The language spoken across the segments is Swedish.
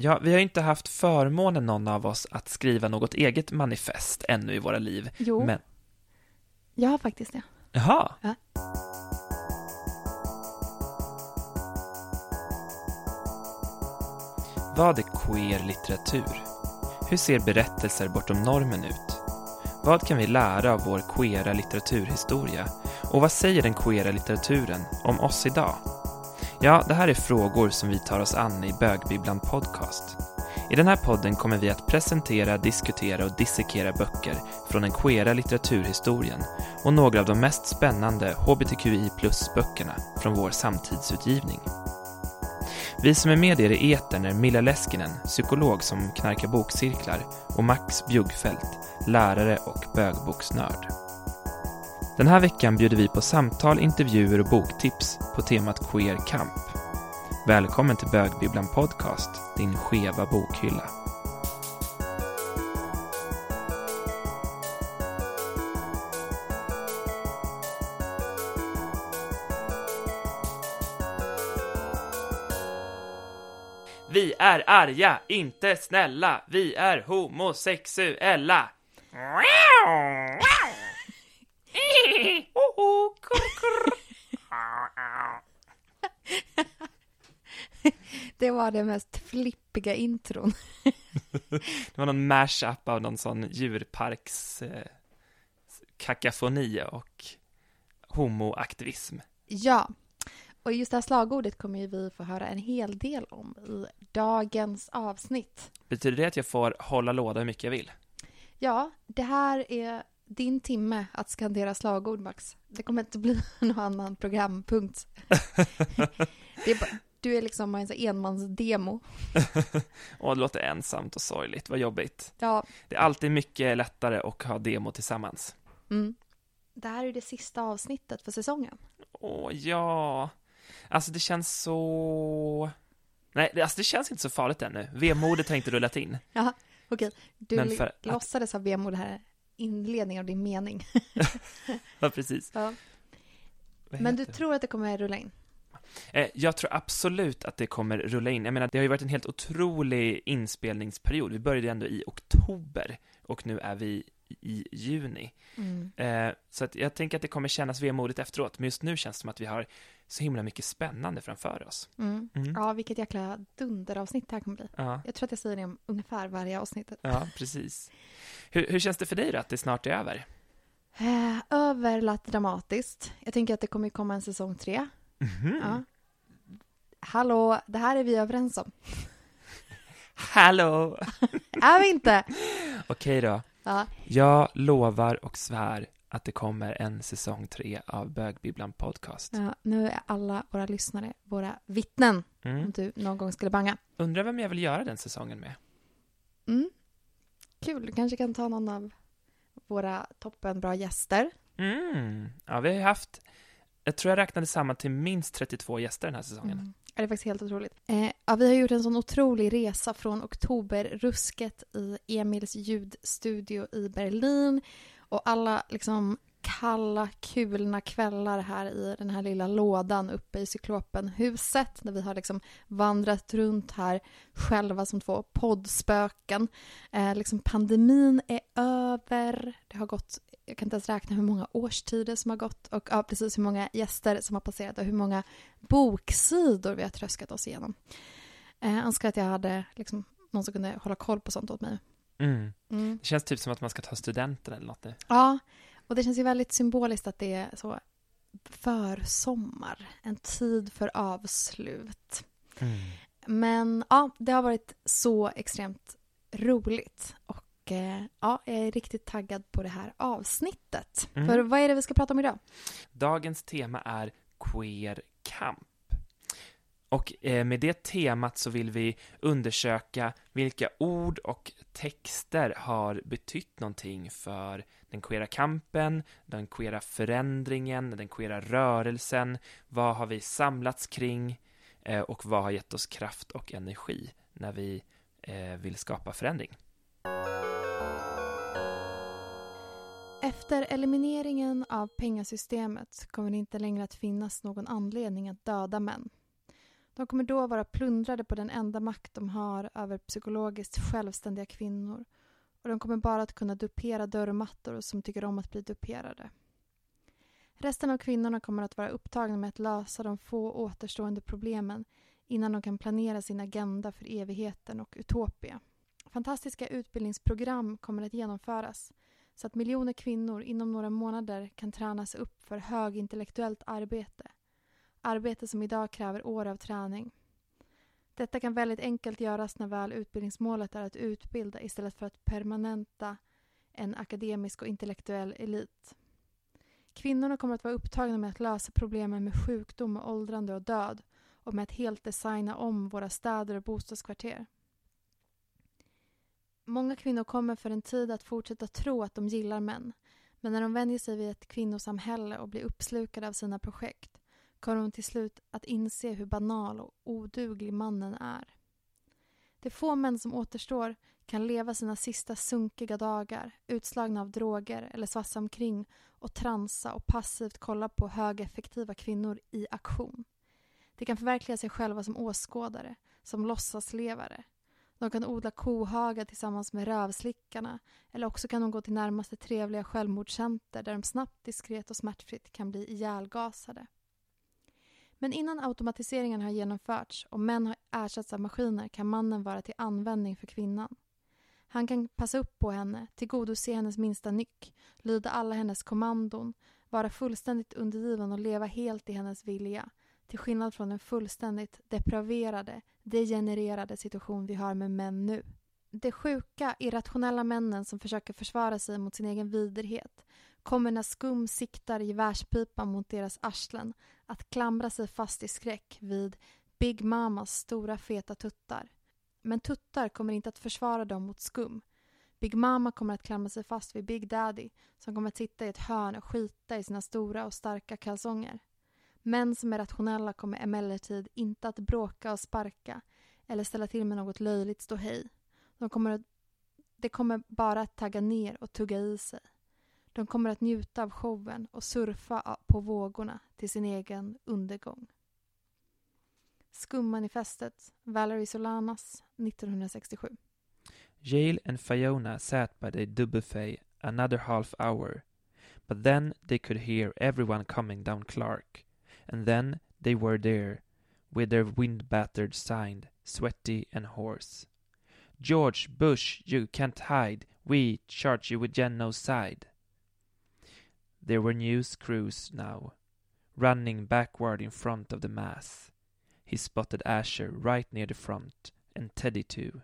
Ja, vi har inte haft förmånen någon av oss att skriva något eget manifest ännu i våra liv. Jo, Men, jag har faktiskt det. jaha. Ja. Vad är queer litteratur? Hur ser berättelser bortom normen ut? Vad kan vi lära av vår queera litteraturhistoria? Och vad säger den queera litteraturen om oss idag? Ja, det här är frågor som vi tar oss an i Bögbibblan Podcast. I den här podden kommer vi att presentera, diskutera och dissekera böcker från den queera litteraturhistorien och några av de mest spännande hbtqi plus-böckerna från vår samtidsutgivning. Vi som är med er i etern är Milla Leskinen, psykolog som knarkar bokcirklar och Max Bjuggfeldt, lärare och bögboksnörd. Den här veckan bjuder vi på samtal, intervjuer och boktips på temat queer kamp. Välkommen till Bögbibblan Podcast, din skeva bokhylla. Vi är arga, inte snälla. Vi är homosexuella. Det var det mest flippiga intron. Det var någon mashup av någon sån djurparks eh, kakafoni och homoaktivism. Ja, och just det här slagordet kommer ju vi få höra en hel del om i dagens avsnitt. Betyder det att jag får hålla låda hur mycket jag vill? Ja, det här är din timme att skandera slagord, Max. Det kommer inte bli någon annan programpunkt. Är bara, du är liksom en enmansdemo. Åh, det låter ensamt och sorgligt, vad jobbigt. Ja, Det är alltid mycket lättare att ha demo tillsammans. mm. Det här är det sista avsnittet för säsongen. Åh, ja. Alltså det känns så... Nej, det- alltså det känns inte så farligt ännu. Vemodet har inte rullat in. Jaha, okej. Du Men för att- låtsades ha vemod här inledningen av din mening. Ja, precis. Ja. Men du det? tror att det kommer rulla in? Eh, Jag tror absolut att det kommer rulla in. Jag menar, det har ju varit en helt otrolig inspelningsperiod. Vi började ändå i oktober och nu är vi i juni. Mm. Eh, Så jag tänker att det kommer kännas vemodigt efteråt, men just nu känns det som att vi har så himla mycket spännande framför oss. Mm. Mm. Ja, vilket jäkla dunderavsnitt det här kommer bli. Ja, Jag tror att jag säger det om ungefär varje avsnitt. ja precis. Hur, hur känns det för dig då, att det snart är över? Eh, över lät dramatiskt. Jag tänker att det kommer komma en säsong tre. Mhm. Ja. Hallå, det här är vi överens om. Hallå! Är vi inte? Okej då. Ja. Jag lovar och svär att det kommer en säsong tre av Bögbibblan Podcast. ja, nu är alla våra lyssnare våra vittnen om Mm. du någon gång skulle banga. Undrar vem jag vill göra den säsongen med? Mm. Kul, du kanske kan ta någon av våra toppenbra gäster. Mm. Ja, vi har haft, jag tror jag räknade samman till minst 32 gäster den här säsongen. Mm. Ja, Det är faktiskt helt otroligt. Eh, ja, vi har gjort en sån otrolig resa från oktoberrusket i Emils ljudstudio i Berlin och alla liksom kalla, kulna kvällar här i den här lilla lådan uppe i Cyklopenhuset där vi har liksom vandrat runt här själva som två poddspöken. Eh, liksom pandemin är över. Det har gått, jag kan inte ens räkna hur många årstider som har gått och ja, precis hur många gäster som har passerat och hur många boksidor vi har tröskat oss igenom. Eh, jag önskar att jag hade liksom, någon som kunde hålla koll på sånt åt mig. Mm. Mm. Det känns typ som att man ska ta studenten eller något nu. Ja, och det känns ju väldigt symboliskt att det är så försommar, en tid för avslut. Men ja, det har varit så extremt roligt och eh, ja, jag är riktigt taggad på det här avsnittet. Mm. För vad är det vi ska prata om idag? Dagens tema är queer kamp. Och eh, med det temat så vill vi undersöka vilka ord och texter har betytt någonting för den queera kampen, den queera förändringen, den queera rörelsen. Vad har vi samlats kring eh, och vad har gett oss kraft och energi när vi eh, vill skapa förändring? Efter elimineringen av pengasystemet kommer det inte längre att finnas någon anledning att döda män. De kommer då vara plundrade på den enda makt de har över psykologiskt självständiga kvinnor och de kommer bara att kunna dupera dörrmattor som tycker om att bli duperade. Resten av kvinnorna kommer att vara upptagna med att lösa de få återstående problemen innan de kan planera sin agenda för evigheten och Utopia. Fantastiska utbildningsprogram kommer att genomföras så att miljoner kvinnor inom några månader kan tränas upp för högintellektuellt arbete. Arbete som idag kräver år av träning. Detta kan väldigt enkelt göras när väl utbildningsmålet är att utbilda istället för att permanenta en akademisk och intellektuell elit. Kvinnorna kommer att vara upptagna med att lösa problemen med sjukdom och åldrande och död och med att helt designa om våra städer och bostadskvarter. Många kvinnor kommer för en tid att fortsätta tro att de gillar män men när de vänjer sig vid ett kvinnosamhälle och blir uppslukade av sina projekt kommer hon till slut att inse hur banal och oduglig mannen är. De få män som återstår kan leva sina sista sunkiga dagar utslagna av droger eller svassa omkring och transa och passivt kolla på högeffektiva kvinnor i aktion. De kan förverkliga sig själva som åskådare, som låtsaslevare. De kan odla kohagar tillsammans med rövslickarna eller också kan de gå till närmaste trevliga självmordscenter där de snabbt, diskret och smärtfritt kan bli ihjälgasade. Men innan automatiseringen har genomförts och män har ersatts av maskiner kan mannen vara till användning för kvinnan. Han kan passa upp på henne, tillgodose hennes minsta nyck, lyda alla hennes kommandon, vara fullständigt undergiven och leva helt i hennes vilja. Till skillnad från den fullständigt depraverade, degenererade situation vi har med män nu. De sjuka, irrationella männen som försöker försvara sig mot sin egen vidrighet kommer när skum siktar gevärspipan mot deras arslen att klamra sig fast i skräck vid Big Mamas stora feta tuttar. Men tuttar kommer inte att försvara dem mot skum. Big Mama kommer att klamra sig fast vid Big Daddy som kommer att sitta i ett hörn och skita i sina stora och starka kalsonger. Män som är rationella kommer emellertid inte att bråka och sparka eller ställa till med något löjligt ståhej. De kommer, att, de kommer bara att tagga ner och tugga i sig. De kommer att njuta av showen och surfa på vågorna till sin egen undergång. Skummanifestet, Valerie Solanas, 1967. Jail and Fiona sat by the buffet another half hour, but then they could hear everyone coming down Clark, and then they were there, with their wind-battered sign, sweaty and hoarse. George Bush, you can't hide, we charge you with genocide. There were new screws now, running backward in front of the mass. He spotted Asher right near the front, and Teddy too.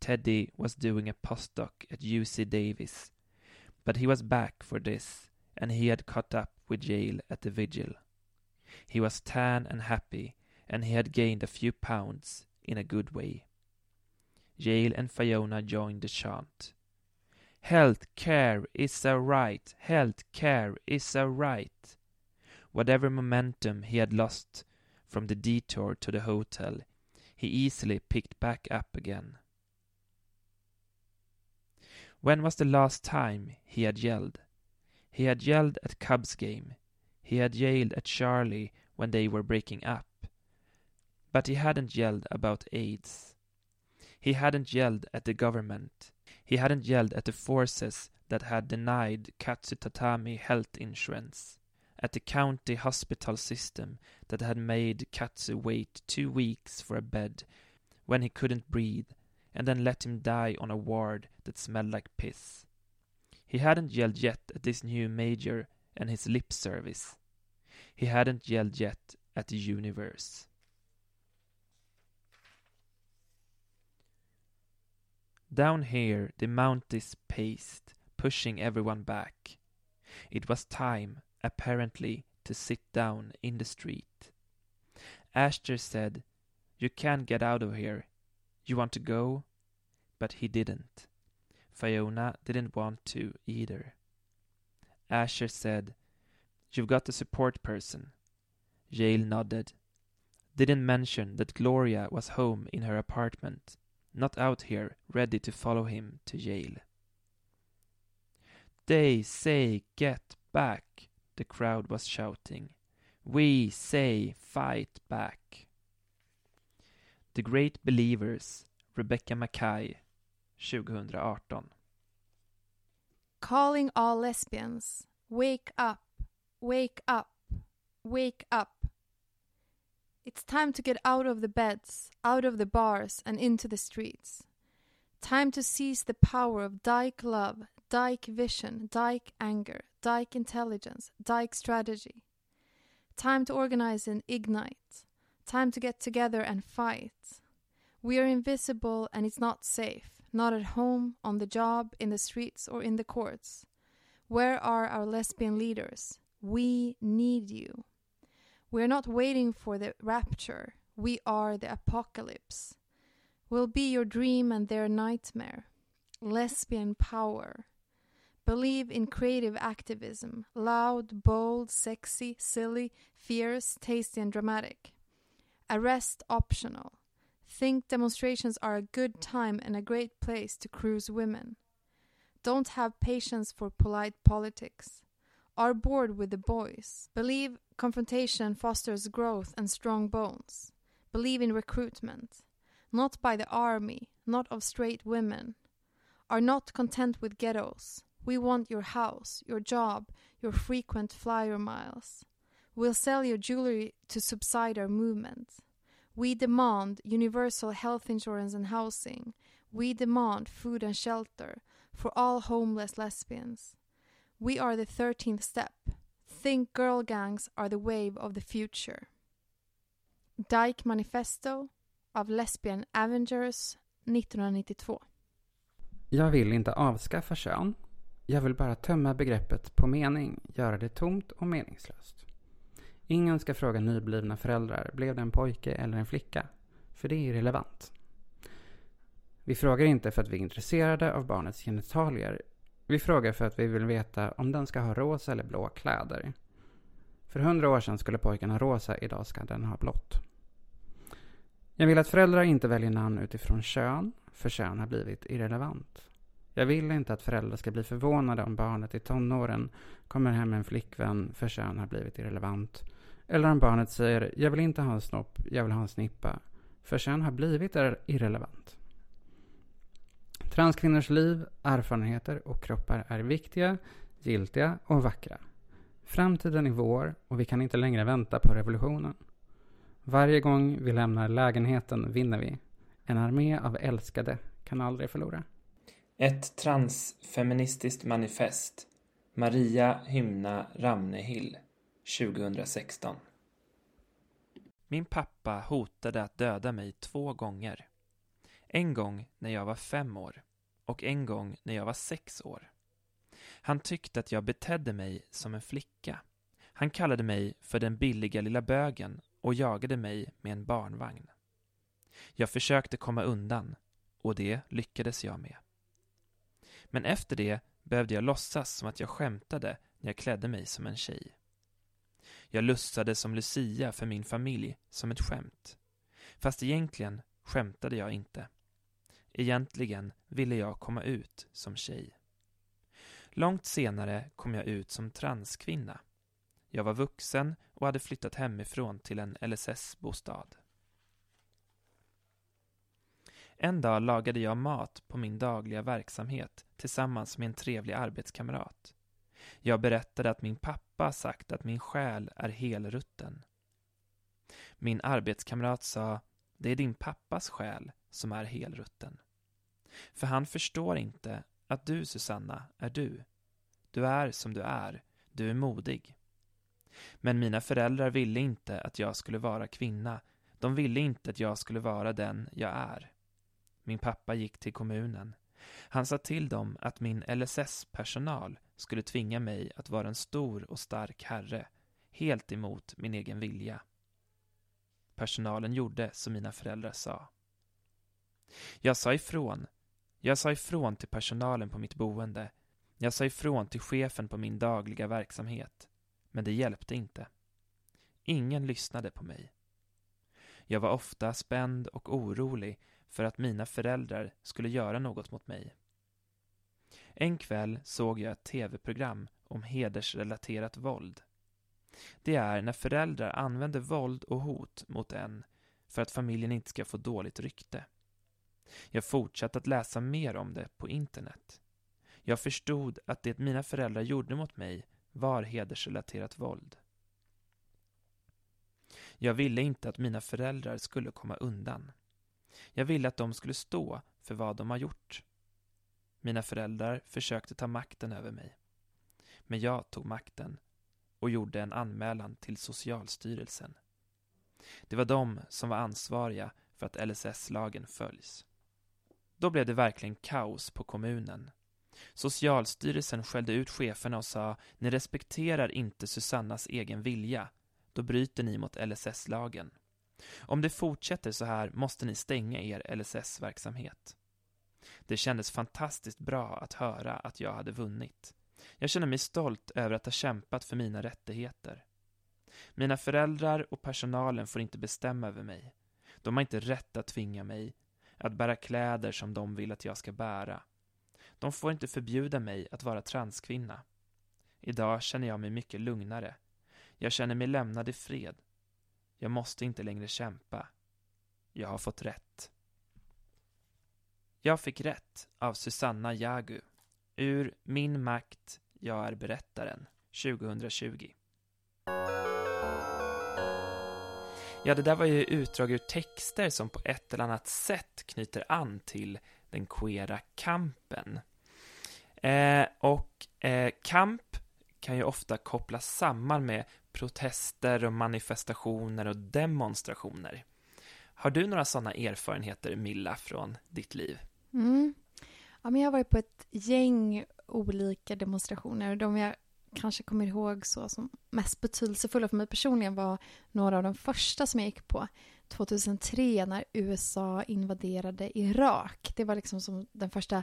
Teddy was doing a postdoc at UC Davis, but he was back for this, and he had caught up with Yale at the vigil. He was tan and happy, and he had gained a few pounds in a good way. Yale and Fiona joined the chant. Health care is a right, health care is a right. Whatever momentum he had lost from the detour to the hotel, he easily picked back up again. When was the last time he had yelled? He had yelled at Cubs game. He had yelled at Charlie when they were breaking up. But he hadn't yelled about AIDS. He hadn't yelled at the government. He hadn't yelled at the forces that had denied Katsu Tatami health insurance, at the county hospital system that had made Katsu wait two weeks for a bed when he couldn't breathe and then let him die on a ward that smelled like piss. He hadn't yelled yet at this new major and his lip service. He hadn't yelled yet at the universe. Down here the Mounties paced, pushing everyone back. It was time, apparently, to sit down in the street. Asher said, You can't get out of here. You want to go? But he didn't. Fiona didn't want to either. Asher said, You've got a support person. Yale nodded. Didn't mention that Gloria was home in her apartment not out here ready to follow him to Yale. They say get back, the crowd was shouting. We say fight back. The Great Believers, Rebecca Mackay, 2018. Calling all lesbians. Wake up. Wake up. Wake up. It's time to get out of the beds, out of the bars, and into the streets. Time to seize the power of dyke love, dyke vision, dyke anger, dyke intelligence, dyke strategy. Time to organize and ignite. Time to get together and fight. We are invisible and it's not safe. Not at home, on the job, in the streets, or in the courts. Where are our lesbian leaders? We need you. We're not waiting for the rapture. We are the apocalypse. We'll be your dream and their nightmare. Lesbian power. Believe in creative activism. Loud, bold, sexy, silly, fierce, tasty, and dramatic. Arrest optional. Think demonstrations are a good time and a great place to cruise women. Don't have patience for polite politics. Are bored with the boys. Believe confrontation fosters growth and strong bones. Believe in recruitment. Not by the army, not of straight women. Are not content with ghettos. We want your house, your job, your frequent flyer miles. We'll sell your jewelry to subside our movement. We demand universal health insurance and housing. We demand food and shelter for all homeless lesbians. We are the 13th step. Think girl gangs are the wave of the future. Dyke Manifesto av Lesbian Avengers 1992. Jag vill inte avskaffa kön. Jag vill bara tömma begreppet på mening, göra det tomt och meningslöst. Ingen ska fråga nyblivna föräldrar, blev det en pojke eller en flicka? För det är irrelevant. Vi frågar inte för att vi är intresserade av barnets genitalier. Vi frågar för att vi vill veta om den ska ha rosa eller blå kläder. För hundra år sedan skulle pojken ha rosa, idag ska den ha blått. Jag vill att föräldrar inte väljer namn utifrån kön, för kön har blivit irrelevant. Jag vill inte att föräldrar ska bli förvånade om barnet i tonåren kommer hem med en flickvän, för kön har blivit irrelevant. Eller om barnet säger jag vill inte ha en snopp, jag vill ha en snippa. För kön har blivit irrelevant. Transkvinnors liv, erfarenheter och kroppar är viktiga, giltiga och vackra. Framtiden är vår och vi kan inte längre vänta på revolutionen. Varje gång vi lämnar lägenheten vinner vi. En armé av älskade kan aldrig förlora. Ett transfeministiskt manifest. Maria Hymna Ramnehill 2016. Min pappa hotade att döda mig två gånger. En gång när jag var fem år och en gång när jag var sex år. Han tyckte att jag betedde mig som en flicka. Han kallade mig för den billiga lilla bögen och jagade mig med en barnvagn. Jag försökte komma undan och det lyckades jag med. Men efter det behövde jag låtsas som att jag skämtade när jag klädde mig som en tjej. Jag lussade som Lucia för min familj som ett skämt. Fast egentligen skämtade jag inte. Egentligen ville jag komma ut som tjej. Långt senare kom jag ut som transkvinna. Jag var vuxen och hade flyttat hemifrån till en LSS-bostad. En dag lagade jag mat på min dagliga verksamhet tillsammans med en trevlig arbetskamrat. Jag berättade att min pappa sagt att min själ är helrutten. Min arbetskamrat sa, det är din pappas själ som är helrutten. För han förstår inte att du, Susanna, är du. Du är som du är, du är modig. Men mina föräldrar ville inte att jag skulle vara kvinna. De ville inte att jag skulle vara den jag är. Min pappa gick till kommunen. Han sa till dem att min LSS-personal skulle tvinga mig att vara en stor och stark herre, helt emot min egen vilja. Personalen gjorde som mina föräldrar sa. Jag sa ifrån. Jag sa ifrån till personalen på mitt boende. Jag sa ifrån till chefen på min dagliga verksamhet. Men det hjälpte inte. Ingen lyssnade på mig. Jag var ofta spänd och orolig för att mina föräldrar skulle göra något mot mig. En kväll såg jag ett tv-program om hedersrelaterat våld. Det är när föräldrar använder våld och hot mot en för att familjen inte ska få dåligt rykte. Jag fortsatte att läsa mer om det på internet. Jag förstod att det mina föräldrar gjorde mot mig var hedersrelaterat våld. Jag ville inte att mina föräldrar skulle komma undan. Jag ville att de skulle stå för vad de har gjort. Mina föräldrar försökte ta makten över mig. Men jag tog makten och gjorde en anmälan till Socialstyrelsen. Det var de som var ansvariga för att LSS-lagen följs. Då blev det verkligen kaos på kommunen. Socialstyrelsen skällde ut cheferna och sa ni respekterar inte Susannas egen vilja. Då bryter ni mot LSS-lagen. Om det fortsätter så här måste ni stänga er LSS-verksamhet. Det kändes fantastiskt bra att höra att jag hade vunnit. Jag känner mig stolt över att ha kämpat för mina rättigheter. Mina föräldrar och personalen får inte bestämma över mig. De har inte rätt att tvinga mig att bära kläder som de vill att jag ska bära. De får inte förbjuda mig att vara transkvinna. Idag känner jag mig mycket lugnare. Jag känner mig lämnad i fred. Jag måste inte längre kämpa. Jag har fått rätt. Jag fick rätt av Susanna Jagu ur Min makt, jag är berättaren 2020. Ja, det där var ju utdrag ur texter som på ett eller annat sätt knyter an till den queera kampen. Eh, och eh, kamp kan ju ofta kopplas samman med protester och manifestationer och demonstrationer. Har du några sådana erfarenheter, Milla, från ditt liv? Mm. Ja, men jag har varit på ett gäng olika demonstrationer. De jag kanske kommer ihåg så som mest betydelsefulla för mig personligen var några av de första som jag gick på 2003 när USA invaderade Irak. Det var liksom som den första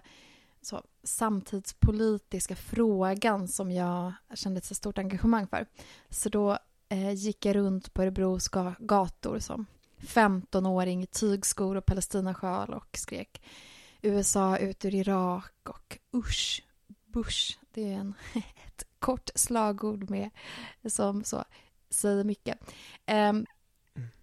så, samtidspolitiska frågan som jag kände ett så stort engagemang för. Så då eh, gick jag runt på Örebros gator som 15-åring i tygskor och palestinasjal och skrek USA ut ur Irak och usch, Bush. Det är en, kort slagord med som så säger mycket. Um,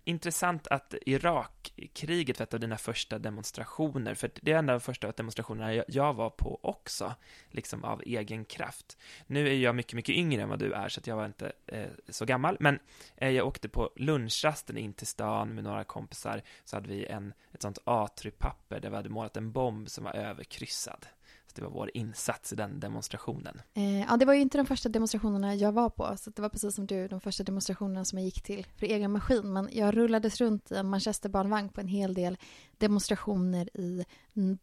Intressant att Irakkriget var ett av dina första demonstrationer, för det är en av de första demonstrationerna jag var på också, liksom av egen kraft. Nu är jag mycket, mycket yngre än vad du är, så jag var inte eh, så gammal, men eh, jag åkte på lunchrasten in till stan med några kompisar, så hade vi en, ett sånt A3-papper där vi hade målat en bomb som var överkryssad. Så det var vår insats i den demonstrationen. Eh, ja, det var ju inte de första demonstrationerna jag var på. Så det var precis som du, de första demonstrationerna som jag gick till för egen maskin. Men jag rullades runt i en manchesterbarnvagn på en hel del demonstrationer i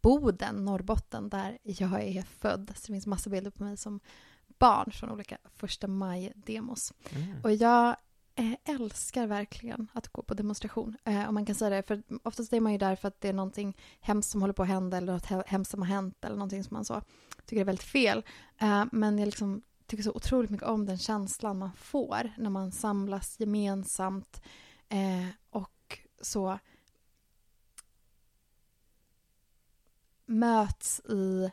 Boden, Norrbotten, där jag är född. Så det finns massa bilder på mig som barn från olika första maj-demos. Mm. Och jag Eh, älskar verkligen att gå på demonstration. Eh, om man kan säga det. För oftast är man ju där för att det är någonting hemskt som håller på att hända eller något hemskt som har hänt eller någonting som man så tycker är väldigt fel. Eh, men jag liksom tycker så otroligt mycket om den känslan man får när man samlas gemensamt eh, och så möts i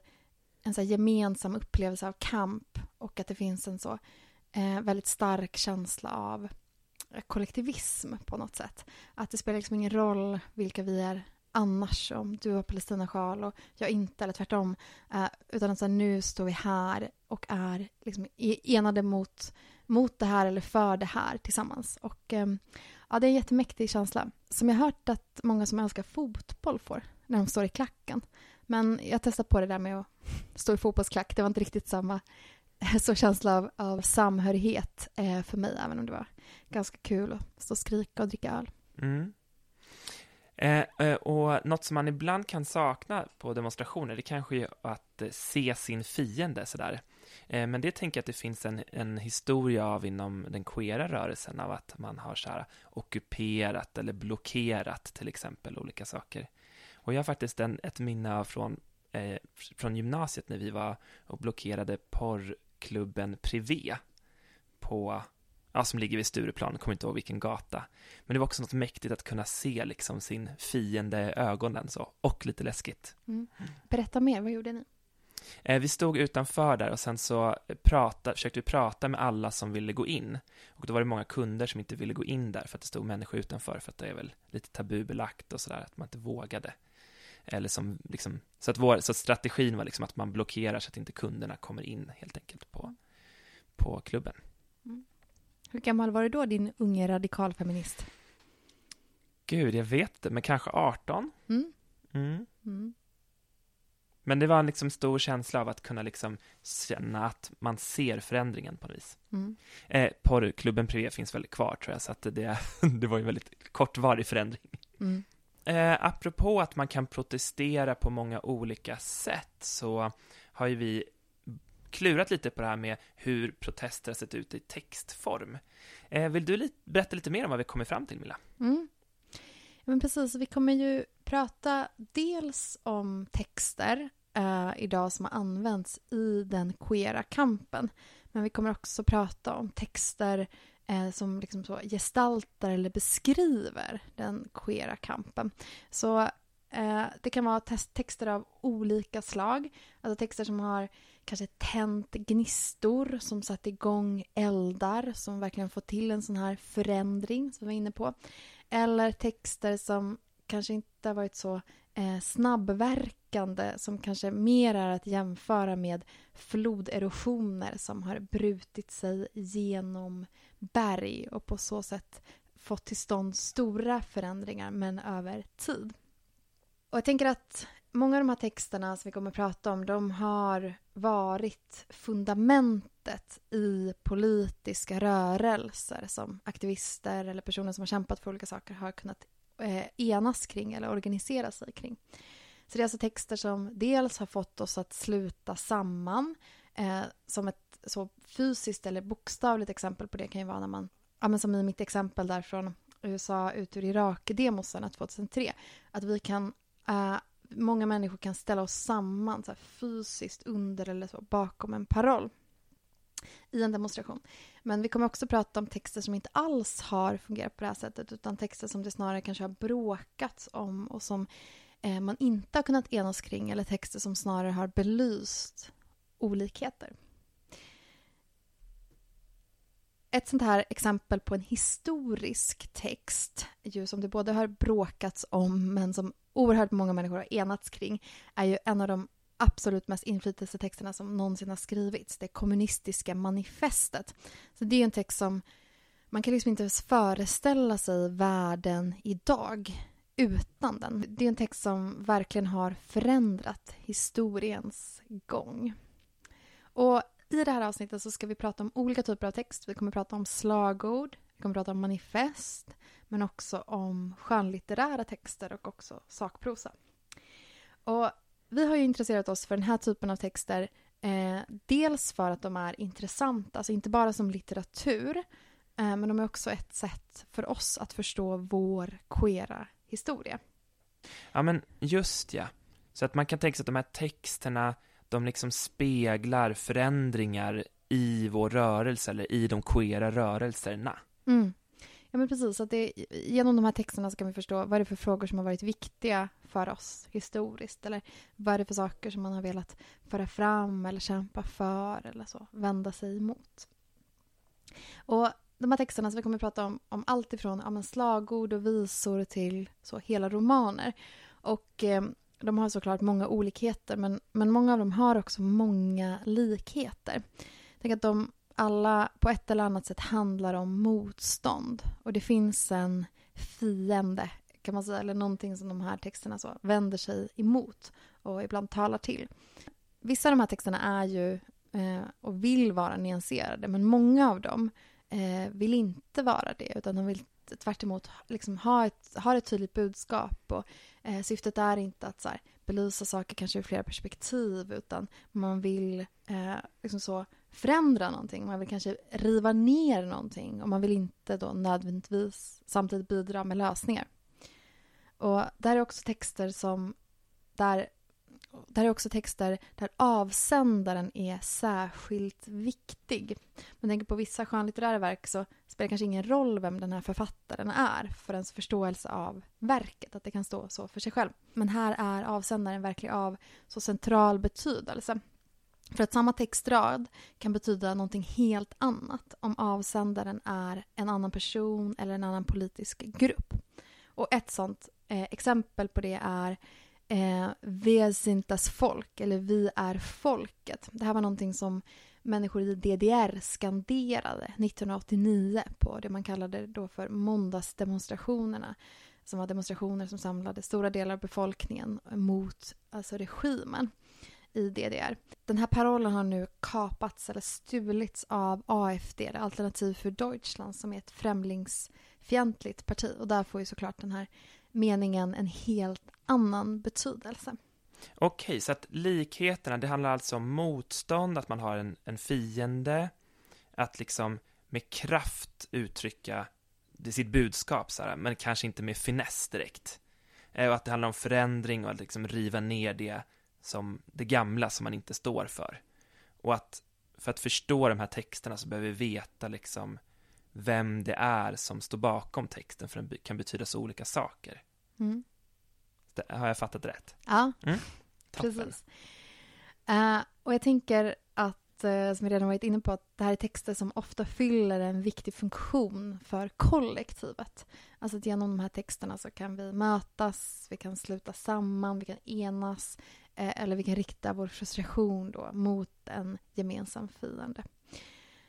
en så gemensam upplevelse av kamp och att det finns en så eh, väldigt stark känsla av kollektivism på något sätt. Att det spelar liksom ingen roll vilka vi är annars, om du har Palestinasjal och jag inte, eller tvärtom. Uh, utan att så här, nu står vi här och är liksom e-, enade mot, mot det här eller för det här tillsammans. Och um, ja, det är en jättemäktig känsla. Som jag har hört att många som älskar fotboll får när de står i klacken. Men jag testade på det där med att stå i fotbollsklack. Det var inte riktigt samma eh, så känsla av, av samhörighet eh, för mig, även om det var ganska kul att stå och skrika och dricka öl. Mm. Eh, eh, och något som man ibland kan sakna på demonstrationer, det kanske är att eh, se sin fiende sådär. Eh, men det tänker jag att det finns en, en historia av inom den queera rörelsen, av att man har så här ockuperat eller blockerat till exempel olika saker. Och jag har faktiskt en, ett minne från, eh, från gymnasiet när vi var och blockerade porrklubben Privé på ja, som ligger vid Stureplan, kommer inte ihåg vilken gata. Men det var också något mäktigt att kunna se liksom sin fiende i ögonen så, och lite läskigt. Mm. Berätta mer, vad gjorde ni? Eh, vi stod utanför där och sen så prata, försökte vi prata med alla som ville gå in. Och då var det många kunder som inte ville gå in där för att det stod människor utanför för att det är väl lite tabubelagt och sådär, att man inte vågade. Eller som liksom, så att, vår, så att strategin var liksom att man blockerar så att inte kunderna kommer in helt enkelt på, på klubben. Hur gammal var du då, din unge radikalfeminist? Gud, jag vet inte, men kanske 18? Mm. Mm. Mm. Men det var en liksom stor känsla av att kunna liksom känna att man ser förändringen på något vis. Mm. Eh, porrklubben Privé finns väl kvar tror jag, så att det, det var ju en väldigt kortvarig förändring. Mm. Eh, apropå att man kan protestera på många olika sätt så har ju vi klurat lite på det här med hur protester har sett ut i textform. Eh, vill du berätta lite mer om vad vi kommer fram till, Milla? Mm. Ja, men precis, vi kommer ju prata dels om texter eh, idag som har använts i den queera kampen. Men vi kommer också prata om texter eh, som liksom så gestaltar eller beskriver den queera kampen. Så Eh, det kan vara texter av olika slag. Alltså texter som har kanske tänt gnistor, som satt igång eldar, som verkligen fått till en sån här förändring som vi var inne på. Eller texter som kanske inte har varit så eh, snabbverkande som kanske mer är att jämföra med floderosioner som har brutit sig genom berg och på så sätt fått till stånd stora förändringar men över tid. Och jag tänker att många av de här texterna som vi kommer att prata om de har varit fundamentet i politiska rörelser som aktivister eller personer som har kämpat för olika saker har kunnat eh, enas kring eller organisera sig kring. Så det är alltså texter som dels har fått oss att sluta samman eh, som ett så fysiskt eller bokstavligt exempel på det kan ju vara när man, ja men som i mitt exempel där från USA ut ur Irak-demosarna 2003, att vi kan Uh, många människor kan ställa oss samman så här, fysiskt under eller så bakom en paroll i en demonstration. Men vi kommer också prata om texter som inte alls har fungerat på det här sättet utan texter som det snarare kanske har bråkats om och som eh, man inte har kunnat enas kring eller texter som snarare har belyst olikheter. Ett sånt här exempel på en historisk text, ju som det både har bråkats om men som oerhört många människor har enats kring, är ju en av de absolut mest inflytelsetexterna som någonsin har skrivits. Det kommunistiska manifestet. Så det är en text som man kan liksom inte ens föreställa sig världen idag utan den. Det är en text som verkligen har förändrat historiens gång. Och i det här avsnittet så ska vi prata om olika typer av text. Vi kommer prata om slagord, vi kommer prata om manifest, men också om skönlitterära texter och också sakprosa. Och vi har ju intresserat oss för den här typen av texter eh, dels för att de är intressanta, alltså inte bara som litteratur, eh, men de är också ett sätt för oss att förstå vår queera historia. Ja, men just ja. Så att man kan tänka sig att de här texterna, de liksom speglar förändringar i vår rörelse eller i de queera rörelserna. Mm. Ja, men precis. Att det, genom de här texterna så kan vi förstå vad det är för frågor som har varit viktiga för oss historiskt. Eller vad är det för saker som man har velat föra fram eller kämpa för eller så, vända sig emot. Och de här texterna som vi kommer att prata om, om allt ifrån ja, slagord och visor till så hela romaner. Och eh, de har såklart många olikheter men, men många av dem har också många likheter. Tänk att de alla på ett eller annat sätt handlar om motstånd. Och det finns en fiende, kan man säga, eller någonting som de här texterna så vänder sig emot och ibland talar till. Vissa av de här texterna är ju eh, och vill vara nyanserade, men många av dem eh, vill inte vara det, utan de vill tvärt emot liksom ha, ett, ha ett tydligt budskap. Och, eh, syftet är inte att så här, belysa saker kanske ur flera perspektiv, utan man vill eh, liksom så förändra någonting. Man vill kanske riva ner någonting och man vill inte då nödvändigtvis samtidigt bidra med lösningar. Och där är också texter som där där är också texter där avsändaren är särskilt viktig. Man tänker på vissa skönlitterära verk så spelar det kanske ingen roll vem den här författaren är för ens förståelse av verket, att det kan stå så för sig själv. Men här är avsändaren verkligen av så central betydelse. För att samma textrad kan betyda någonting helt annat om avsändaren är en annan person eller en annan politisk grupp. Och ett sånt eh, exempel på det är eh, Vi sintas folk, eller Vi är folket. Det här var någonting som människor i DDR skanderade 1989 på det man kallade då för måndagsdemonstrationerna som var demonstrationer som samlade stora delar av befolkningen mot alltså regimen i DDR. Den här parollen har nu kapats eller stulits av AFD, Alternativ för Deutschland, som är ett främlingsfientligt parti. Och där får ju såklart den här meningen en helt annan betydelse. Okej, så att likheterna, det handlar alltså om motstånd, att man har en, en fiende, att liksom med kraft uttrycka sitt budskap, så här, men kanske inte med finess direkt. Eh, och att det handlar om förändring och att liksom riva ner det som det gamla som man inte står för. Och att för att förstå de här texterna så behöver vi veta liksom vem det är som står bakom texten, för den kan betyda så olika saker. Mm. Det, har jag fattat rätt? Ja, mm. precis. Uh, och jag tänker att, uh, som jag redan varit inne på, att det här är texter som ofta fyller en viktig funktion för kollektivet. Alltså att genom de här texterna så kan vi mötas, vi kan sluta samman, vi kan enas, Eh, eller vi kan rikta vår frustration då mot en gemensam fiende.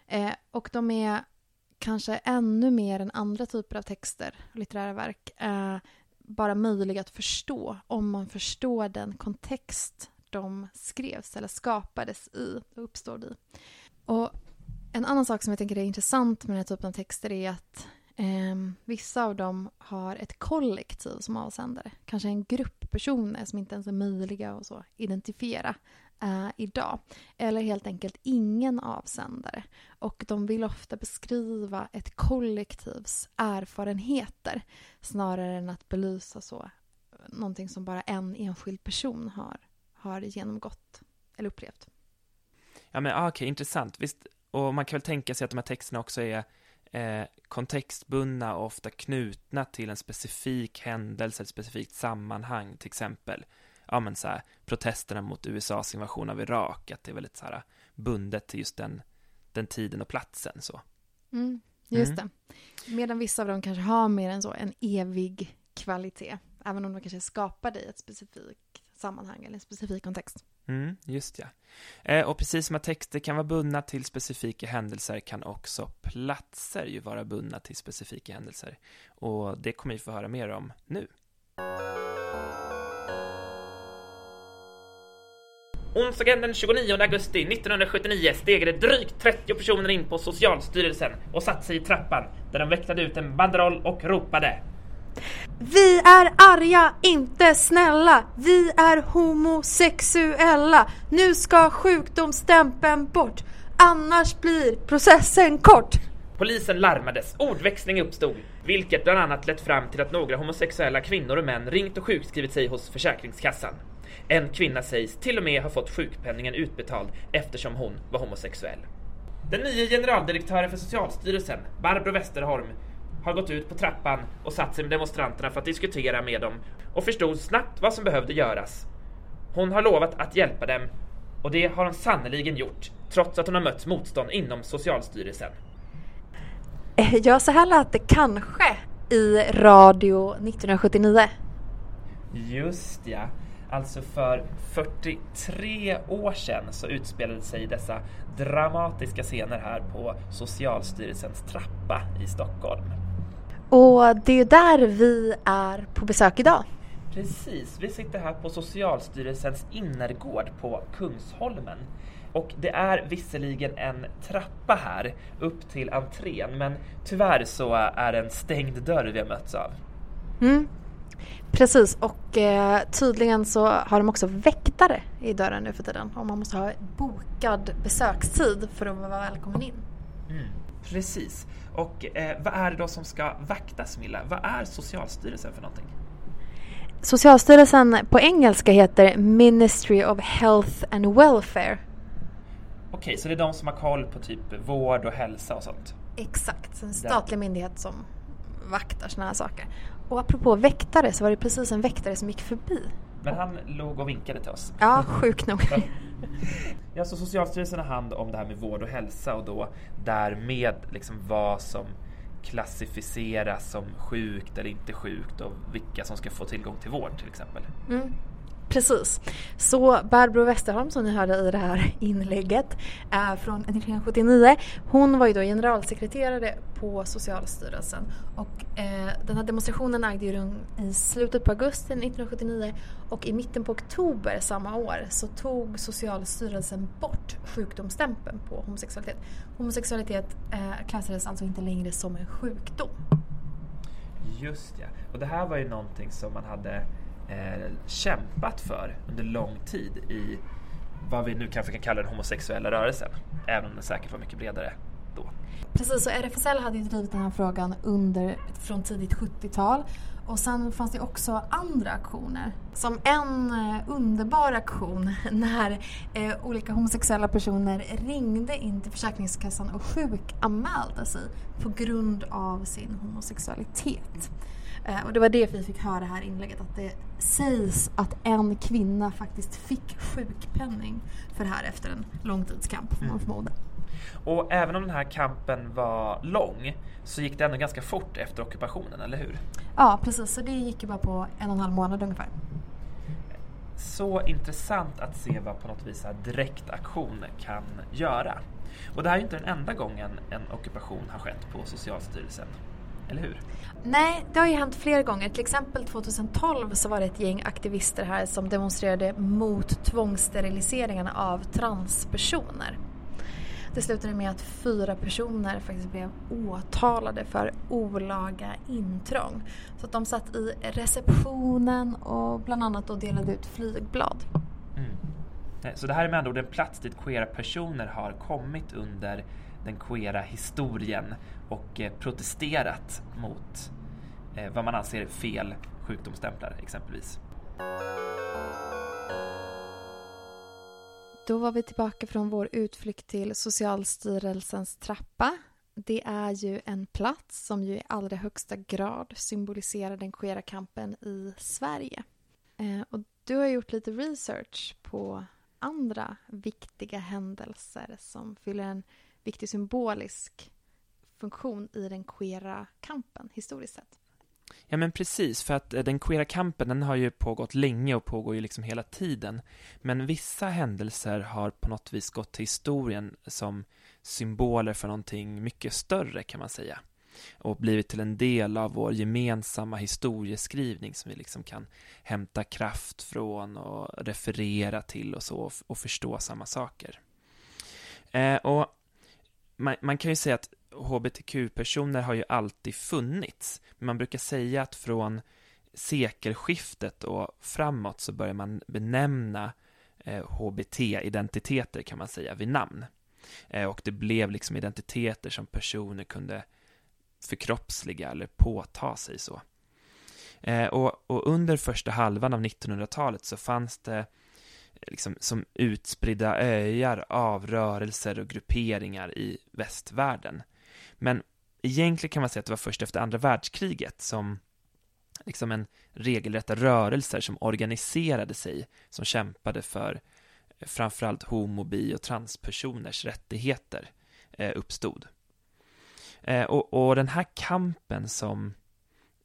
Eh, och de är kanske ännu mer än andra typer av texter, och litterära verk, eh, bara möjliga att förstå om man förstår den kontext de skrevs eller skapades i och uppstod i. Och en annan sak som jag tänker är intressant med den här typen av texter är att eh, vissa av dem har ett kollektiv som avsändare. Kanske en grupp personer som inte ens är möjliga att så identifiera eh, idag. Eller helt enkelt ingen avsändare. Och de vill ofta beskriva ett kollektivs erfarenheter snarare än att belysa så någonting som bara en enskild person har, har genomgått eller upplevt. Ja men ah, okej, okay, intressant. Visst, och man kan väl tänka sig att de här texterna också är eh, kontextbundna och ofta knutna till en specifik händelse, ett specifikt sammanhang, till exempel ja, men så här, protesterna mot USAs invasion av Irak, att det är väldigt så här, bundet till just den, den tiden och platsen. Så. Mm, just mm. det. Medan vissa av dem kanske har mer än så, en evig kvalitet, även om de kanske är skapade i ett specifikt sammanhang eller en specifik kontext. Mm, just ja. Eh, och precis som att texter kan vara bundna till specifika händelser kan också platser ju vara bundna till specifika händelser. Och det kommer vi få höra mer om nu. Onsdagen den 29 augusti 1979 steg det drygt 30 personer in på Socialstyrelsen och satte sig i trappan där de väktade ut en banderoll och ropade vi är arga, inte snälla. Vi är homosexuella. Nu ska sjukdomsstämpeln bort. Annars blir processen kort. Polisen larmades, ordväxling uppstod, vilket bland annat lett fram till att några homosexuella kvinnor och män ringt och sjukskrivit sig hos Försäkringskassan. En kvinna sägs till och med ha fått sjukpenningen utbetald eftersom hon var homosexuell. Den nya generaldirektören för Socialstyrelsen, Barbro Westerholm, har gått ut på trappan och satt sig med demonstranterna för att diskutera med dem och förstod snabbt vad som behövde göras. Hon har lovat att hjälpa dem och det har hon sannoliken gjort trots att hon har mött motstånd inom Socialstyrelsen. Eh, ja, så här lät det kanske i radio 1979. Just ja. Alltså för 43 år sedan så utspelade sig dessa dramatiska scener här på Socialstyrelsens trappa i Stockholm. Och det är där vi är på besök idag. Precis, vi sitter här på Socialstyrelsens innergård på Kungsholmen. Och det är visserligen en trappa här upp till entrén, men tyvärr så är det en stängd dörr vi har mötts av. Mm. Precis, och eh, tydligen så har de också väktare i dörren nu för tiden. Och man måste ha bokad besökstid för att vara välkommen in. Mm. Precis. Och eh, vad är det då som ska vaktas, Milla? Vad är Socialstyrelsen för någonting? Socialstyrelsen på engelska heter Ministry of Health and Welfare. Okej, så det är de som har koll på typ vård och hälsa och sånt? Exakt, en statlig myndighet som vaktar sådana här saker. Och apropå väktare så var det precis en väktare som gick förbi Men han låg och vinkade till oss. Ja, sjukt nog. Ja, så Socialstyrelsen har hand om det här med vård och hälsa och då därmed liksom vad som klassificeras som sjukt eller inte sjukt och vilka som ska få tillgång till vård till exempel. Mm. Precis. Så Barbro Westerholm som ni hörde i det här inlägget är från 1979. Hon var ju då generalsekreterare på Socialstyrelsen och eh, den här demonstrationen ägde ju rum i slutet på augusti 1979 och i mitten på oktober samma år så tog Socialstyrelsen bort sjukdomsstämpeln på homosexualitet. Homosexualitet eh, klassades alltså inte längre som en sjukdom. Just ja, och det här var ju någonting som man hade eh, kämpat för under lång tid i vad vi nu kanske kan kalla den homosexuella rörelsen. Även om den säkert var mycket bredare då. Precis, och RFSL hade ju drivit den här frågan under, från tidigt 70-tal. Och sen fanns det också andra aktioner. Som en eh, underbar aktion när eh, olika homosexuella personer ringde in till Försäkringskassan och sjukanmälde sig på grund av sin homosexualitet. Eh, och det var det vi fick höra här inlägget, att det sägs att en kvinna faktiskt fick sjukpenning för det här efter en långtidskamp, får man förmoda. Och även om den här kampen var lång så gick det ändå ganska fort efter ockupationen, eller hur? Ja, precis. Så det gick ju bara på en och en halv månad ungefär. Så intressant att se vad på något vis direktaktion kan göra. Och det här är inte den enda gången en ockupation har skett på Socialstyrelsen. Eller hur? Nej, det har ju hänt flera gånger. Till exempel 2012 så var det ett gäng aktivister här som demonstrerade mot tvångssteriliseringarna av transpersoner. Det slutade med att fyra personer faktiskt blev åtalade för olaga intrång. Så att de satt i receptionen och bland annat då delade ut flygblad. Mm. Så det här är med andra ord en plats dit queera personer har kommit under den queera historien och eh, protesterat mot eh, vad man anser är fel sjukdomsstämplar exempelvis. Då var vi tillbaka från vår utflykt till Socialstyrelsens trappa. Det är ju en plats som ju i allra högsta grad symboliserar den queera kampen i Sverige. Eh, och du har gjort lite research på andra viktiga händelser som fyller en viktig symbolisk funktion i den queera kampen historiskt sett. Ja men precis, för att eh, den queera kampen den har ju pågått länge och pågår ju liksom hela tiden. Men vissa händelser har på något vis gått till historien som symboler för någonting mycket större kan man säga. Och blivit till en del av vår gemensamma historieskrivning som vi liksom kan hämta kraft från och referera till och så och förstå samma saker. Eh, och man, man kan ju säga att hbtq-personer har ju alltid funnits. Men man brukar säga att från sekelskiftet och framåt så börjar man benämna eh, HBT-identiteter kan man säga vid namn. Eh, och det blev liksom identiteter som personer kunde förkroppsliga eller påta sig så. Eh, och, och, under första halvan av 1900-talet så fanns det liksom som utspridda öar av rörelser och grupperingar i västvärlden. Men egentligen kan man säga att det var först efter andra världskriget som liksom en regelrätta rörelser som organiserade sig, som kämpade för eh, framförallt homo, bi och transpersoners rättigheter eh, uppstod. Eh, och, och, den här kampen som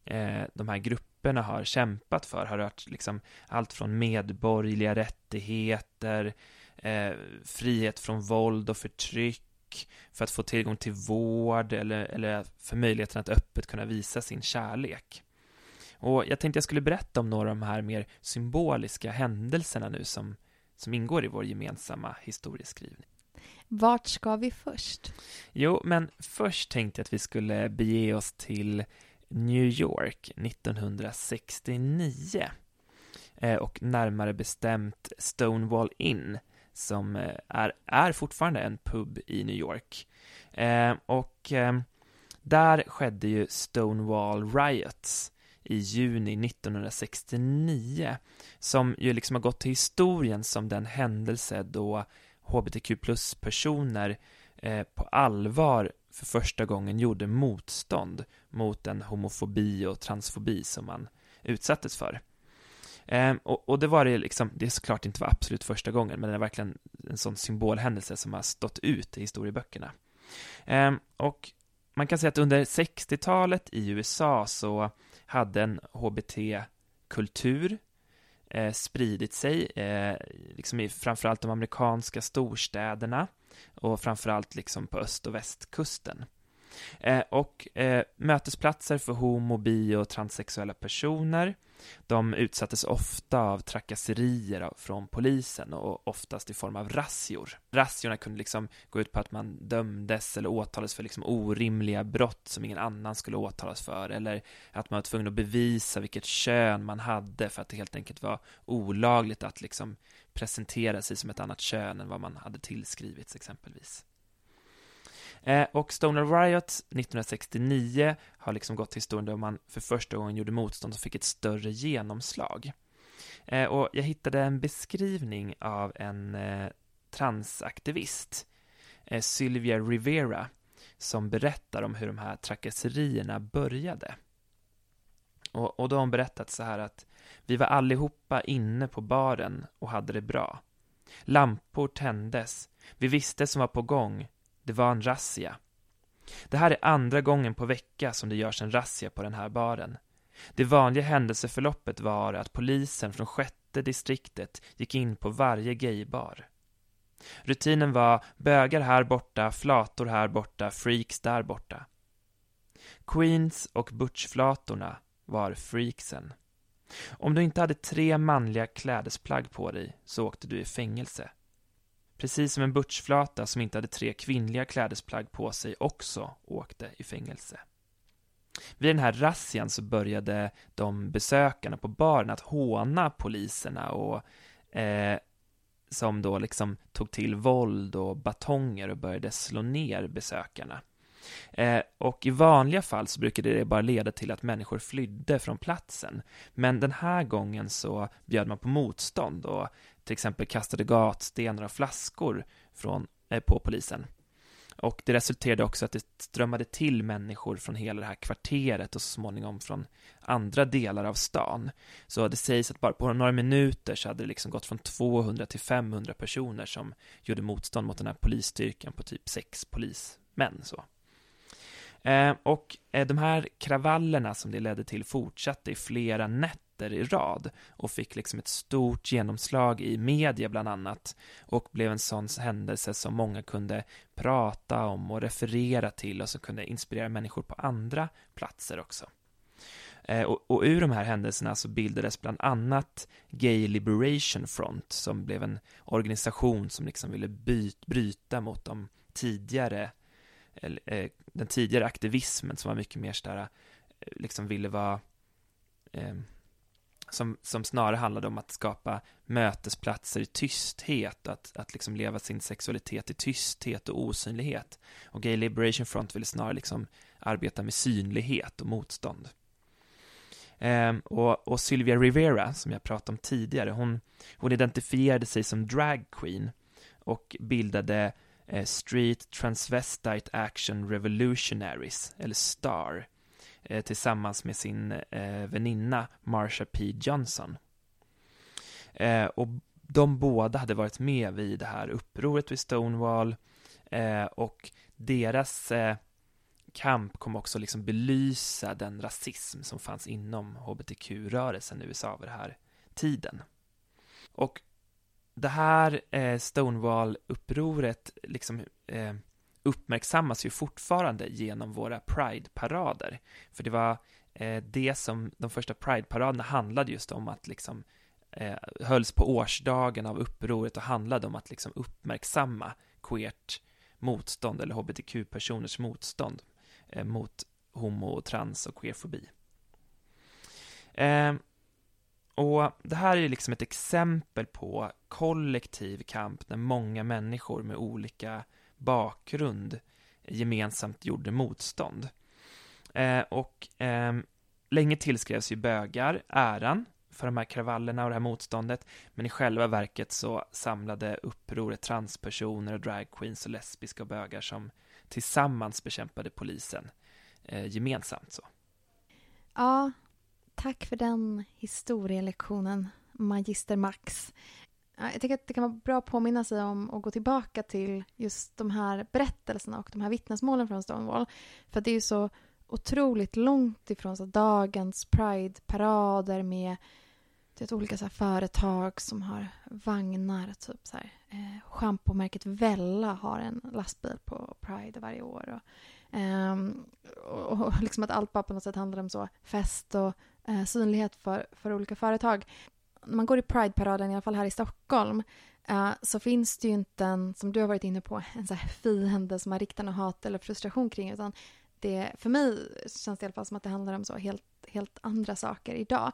eh, de här grupperna har kämpat för har rört liksom allt från medborgerliga rättigheter, eh, frihet från våld och förtryck, för att få tillgång till vård eller, eller för möjligheten att öppet kunna visa sin kärlek. Och jag tänkte jag skulle berätta om några av de här mer symboliska händelserna nu som, som ingår i vår gemensamma historieskrivning. Vart ska vi först? Jo, men först tänkte jag att vi skulle bege oss till New York 1969 eh, och närmare bestämt Stonewall Inn som eh, är, är fortfarande en pub i New York. Eh, och eh, där skedde ju Stonewall Riots i juni 1969 som ju liksom har gått till historien som den händelse då hbtq plus-personer eh, på allvar för första gången gjorde motstånd mot den homofobi och transfobi som man utsattes för. Ehm, och, och, det var det liksom, det är såklart inte var absolut första gången, men det är verkligen en sån symbolhändelse som har stått ut i historieböckerna. Ehm, och man kan säga att under 60-talet i USA så hade en HBT-kultur eh, spridit sig, eh, liksom i framförallt de amerikanska storstäderna och framförallt liksom på öst och västkusten. Eh, och eh, mötesplatser för homo, bi och transsexuella personer de utsattes ofta av trakasserier från polisen och oftast i form av razzior. Razziorna kunde liksom gå ut på att man dömdes eller åtalades för liksom orimliga brott som ingen annan skulle åtalas för eller att man var tvungen att bevisa vilket kön man hade för att det helt enkelt var olagligt att liksom presentera sig som ett annat kön än vad man hade tillskrivits exempelvis. Eh, och Stoner Riot 1969 har liksom gått till historien då man för första gången gjorde motstånd och fick ett större genomslag. Eh, och jag hittade en beskrivning av en eh, transaktivist, eh, Sylvia Rivera, som berättar om hur de här trakasserierna började. Och, och då har hon berättat så här att vi var allihopa inne på baren och hade det bra. Lampor tändes. Vi visste som var på gång det var en razzia. Det här är andra gången på vecka som det görs en razzia på den här baren. Det vanliga händelseförloppet var att polisen från sjätte distriktet gick in på varje gaybar. Rutinen var bögar här borta, flator här borta, freaks där borta. Queens och butchflatorna var freaksen. Om du inte hade tre manliga klädesplagg på dig så åkte du i fängelse precis som en butchflata som inte hade tre kvinnliga klädesplagg på sig också åkte i fängelse. Vid den här razzian så började de besökarna på baren att håna poliserna och eh, som då liksom tog till våld och batonger och började slå ner besökarna. Eh, och i vanliga fall så brukade det bara leda till att människor flydde från platsen. Men den här gången så bjöd man på motstånd och till exempel kastade gatstenar och flaskor från, eh, på polisen. Och det resulterade också att det strömmade till människor från hela det här kvarteret och så småningom från andra delar av stan. Så det sägs att bara på några minuter så hade det liksom gått från 200 till 500 personer som gjorde motstånd mot den här polisstyrkan på typ sex polismän. Så. Eh, och eh, de här kravallerna som det ledde till fortsatte i flera nätter nätter i rad och fick liksom ett stort genomslag i media bland annat och blev en sån händelse som många kunde prata om och referera till och som kunde inspirera människor på andra platser också. Eh, och, och, ur de här händelserna så bildades bland annat Gay Liberation Front som blev en organisation som liksom ville byt, bryta mot de tidigare, eh, den tidigare aktivismen som var mycket mer sådär, eh, liksom ville vara eh, som, som snarare handlade om att skapa mötesplatser i tysthet, att, att liksom leva sin sexualitet i tysthet och osynlighet. Och Gay Liberation Front ville snarare liksom arbeta med synlighet och motstånd. Ehm, och, och Sylvia Rivera, som jag pratade om tidigare, hon, hon identifierade sig som drag queen och bildade eh, Street Transvestite Action Revolutionaries, eller STAR, Eh, tillsammans med sin eh, väninna Marsha P. Johnson. Eh, och de båda hade varit med vid det här upproret vid Stonewall eh, och deras eh, kamp kom också liksom belysa den rasism som fanns inom hbtq-rörelsen i USA vid den här tiden. Och det här eh, Stonewall-upproret liksom eh, uppmärksammas ju fortfarande genom våra Pride-parader. För det var eh, det som de första Pride-paraderna handlade just om att liksom eh, hölls på årsdagen av upproret och handlade om att liksom uppmärksamma queert motstånd eller hbtq-personers motstånd eh, mot homo, trans och queerfobi. Eh, och det här är liksom ett exempel på kollektiv kamp när många människor med olika bakgrund gemensamt gjorde motstånd. Eh, och eh, länge tillskrevs ju bögar äran för de här kravallerna och det här motståndet, men i själva verket så samlade upproret transpersoner och dragqueens och lesbiska och bögar som tillsammans bekämpade polisen eh, gemensamt. så. Ja, tack för den historielektionen, Magister Max. Jag tycker att det kan vara bra att påminna sig om och gå tillbaka till just de här berättelserna och de här vittnesmålen från Stonewall. För det är ju så otroligt långt ifrån så dagens Pride-parader med vet, olika så företag som har vagnar. Typ så här, eh, Schampomärket Vella har en lastbil på Pride varje år. Och, eh, och, och liksom att allt bara på något sätt handlar om så fest och eh, synlighet för, för olika företag. När man går i Pride-paraden, i alla fall här i Stockholm, Uh, så finns det ju inte en, som du har varit inne på, en så här fiende som man riktar något hat eller frustration kring. Utan det, för mig känns det i alla fall som att det handlar om så helt, helt andra saker idag.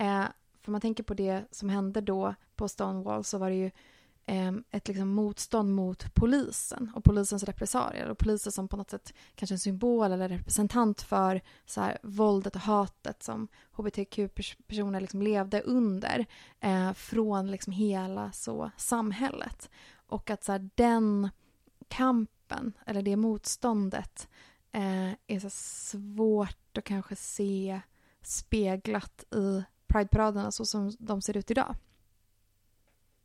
Uh, för man tänker på det som hände då på Stonewall så var det ju Ehm, ett liksom motstånd mot polisen och polisens repressalier och polisen som på något sätt kanske en symbol eller representant för så här, våldet och hatet som hbtq-personer liksom levde under eh, från liksom hela så samhället. Och att så här, den kampen eller det motståndet eh, är så svårt att kanske se speglat i Pride-paraderna så som de ser ut idag.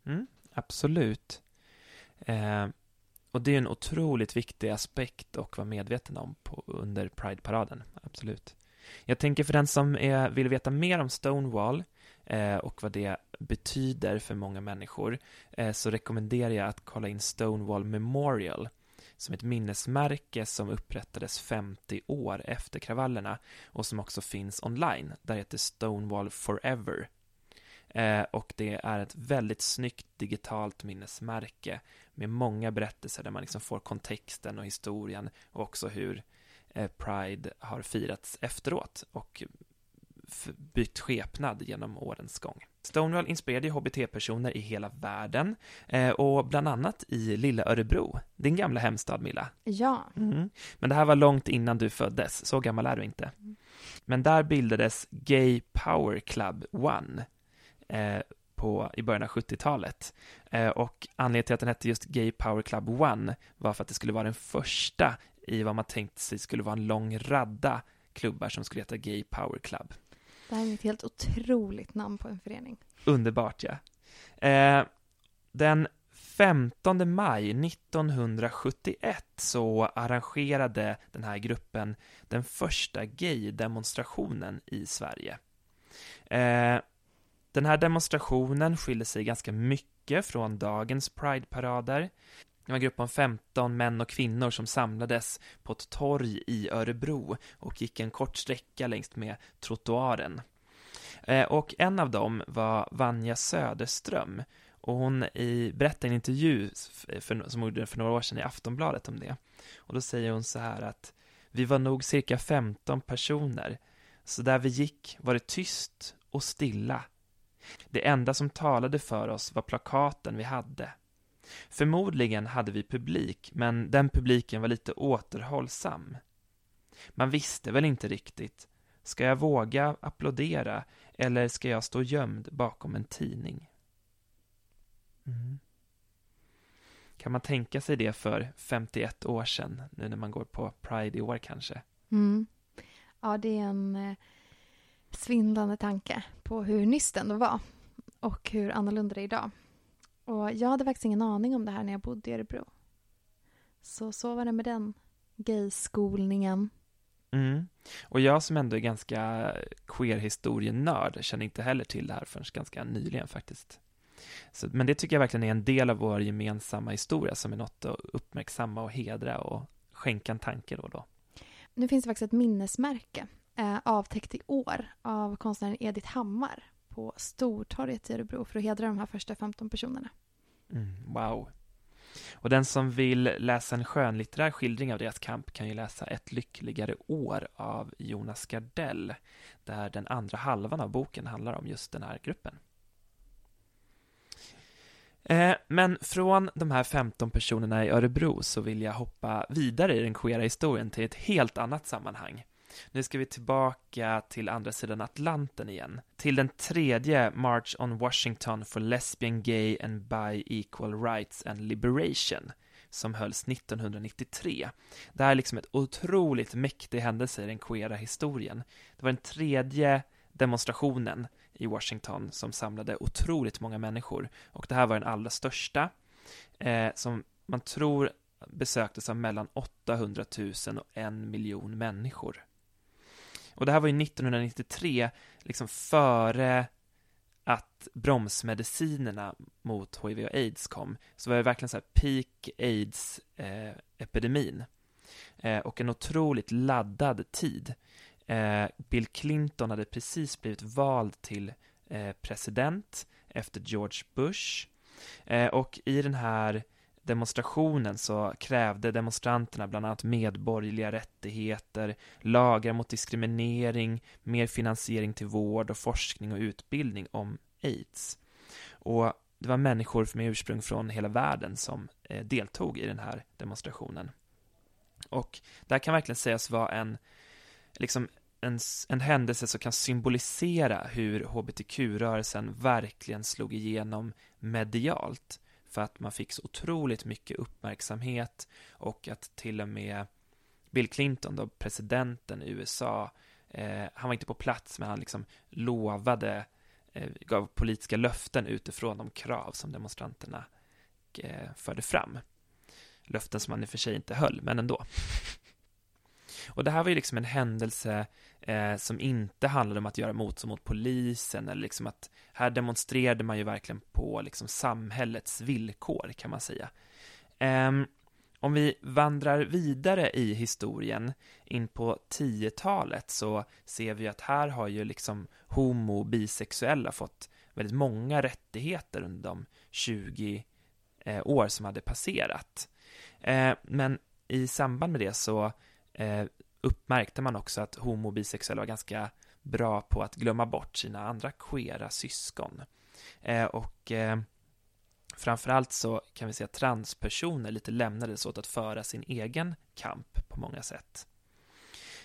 Mm, absolut. Eh, och det är en otroligt viktig aspekt att vara medveten om på, under Pride-paraden. Absolut. Jag tänker för den som är, vill veta mer om Stonewall eh, och vad det betyder för många människor eh, så rekommenderar jag att kolla in Stonewall Memorial som ett minnesmärke som upprättades 50 år efter kravallerna och som också finns online. Där heter Stonewall Forever. Eh, och det är ett väldigt snyggt digitalt minnesmärke med många berättelser där man liksom får kontexten och historien och också hur eh, Pride har firats efteråt och bytt skepnad genom årens gång. Stonewall inspirerade HBT-personer i hela världen eh, och bland annat i lilla Örebro, din gamla hemstad Milla. Ja. Mm. Men det här var långt innan du föddes, så gammal är du inte. Mm. Men där bildades Gay Power Club One på, i början av 70-talet. Eh, och anledningen till att den hette just Gay Power Club One var för att det skulle vara den första i vad man tänkte sig skulle vara en lång radda klubbar som skulle heta Gay Power Club. Det här är ett helt otroligt namn på en förening. Underbart, ja. Eh, den 15 maj 1971 så arrangerade den här gruppen den första gay-demonstrationen i Sverige. Eh, den här demonstrationen skiljer sig ganska mycket från dagens Pride-parader. Det var en grupp om 15 män och kvinnor som samlades på ett torg i Örebro och gick en kort sträcka längs med trottoaren. Eh, och en av dem var Vanja Söderström och hon i, berättade i en intervju för, som hon gjorde för några år sedan i Aftonbladet om det. Och då säger hon så här att vi var nog cirka 15 personer, så där vi gick var det tyst och stilla. Det enda som talade för oss var plakaten vi hade. Förmodligen hade vi publik, men den publiken var lite återhållsam. Man visste väl inte riktigt. Ska jag våga applådera eller ska jag stå gömd bakom en tidning? Mm. Kan man tänka sig det för 51 år sedan, nu när man går på Pride i år kanske? Mm. Ja, det är en eh, svindlande tanke på hur nyss det ändå var och hur annorlunda det är idag. Och jag hade faktiskt ingen aning om det här när jag bodde i Örebro. Så så var det med den gayskolningen. Mm. Och jag som ändå är ganska queer-historienörd känner inte heller till det här förrän ganska nyligen faktiskt. Så, men det tycker jag verkligen är en del av vår gemensamma historia som är något att uppmärksamma och hedra och skänka en tanke då och då. Nu finns det faktiskt ett minnesmärke eh, avtäckt i år av konstnären Edith Hammar på Stortorget i Örebro för att hedra de här första 15 personerna. Mm, wow. Och den som vill läsa en skönlitterär skildring av deras kamp kan ju läsa Ett lyckligare år av Jonas Gardell, där den andra halvan av boken handlar om just den här gruppen. Eh, men från de här 15 personerna i Örebro så vill jag hoppa vidare i den queera historien till ett helt annat sammanhang. Nu ska vi tillbaka till andra sidan Atlanten igen, till den tredje March on Washington for Lesbian, Gay and Bi Equal Rights and Liberation som hölls 1993. Det här är liksom ett otroligt mäktig händelse i den queera historien. Det var den tredje demonstrationen i Washington som samlade otroligt många människor. Och det här var den allra största, eh, som man tror besöktes av mellan 800 000 och en miljon människor. Och det här var ju 1993, liksom före att bromsmedicinerna mot HIV och aids kom, så var det verkligen så här peak aids-epidemin. Eh, eh, och en otroligt laddad tid. Eh, Bill Clinton hade precis blivit vald till eh, president efter George Bush. Eh, och i den här demonstrationen så krävde demonstranterna bland annat medborgerliga rättigheter, lagar mot diskriminering, mer finansiering till vård och forskning och utbildning om aids. Och det var människor med ursprung från hela världen som eh, deltog i den här demonstrationen. Och det här kan verkligen sägas vara en, liksom en, en händelse som kan symbolisera hur hbtq-rörelsen verkligen slog igenom medialt för att man fick så otroligt mycket uppmärksamhet och att till och med Bill Clinton, då presidenten i USA, eh, han var inte på plats men han liksom lovade, eh, gav politiska löften utifrån de krav som demonstranterna eh, förde fram. Löften som han i och för sig inte höll, men ändå. Och det här var ju liksom en händelse eh, som inte handlade om att göra motstånd mot polisen eller liksom att här demonstrerade man ju verkligen på liksom samhällets villkor kan man säga. Eh, om vi vandrar vidare i historien in på 10-talet så ser vi att här har ju liksom homo och bisexuella fått väldigt många rättigheter under de 20 eh, år som hade passerat. Eh, men i samband med det så eh, uppmärkte man också att homo och bisexuella var ganska bra på att glömma bort sina andra queera syskon. Eh, och eh, framförallt så kan vi säga att transpersoner lite lämnades åt att föra sin egen kamp på många sätt.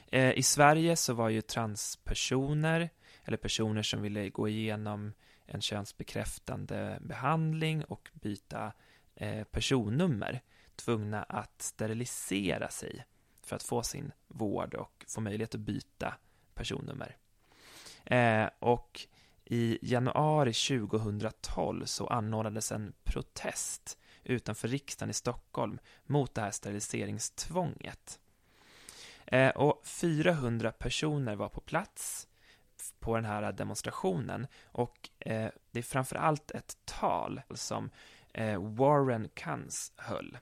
Eh, I Sverige så var ju transpersoner, eller personer som ville gå igenom en könsbekräftande behandling och byta eh, personnummer, tvungna att sterilisera sig för att få sin vård och få möjlighet att byta personnummer. Eh, och i januari 2012 så anordnades en protest utanför riksdagen i Stockholm mot det här steriliseringstvånget. Eh, och 400 personer var på plats på den här demonstrationen och eh, det är framför allt ett tal som eh, Warren Kunz höll.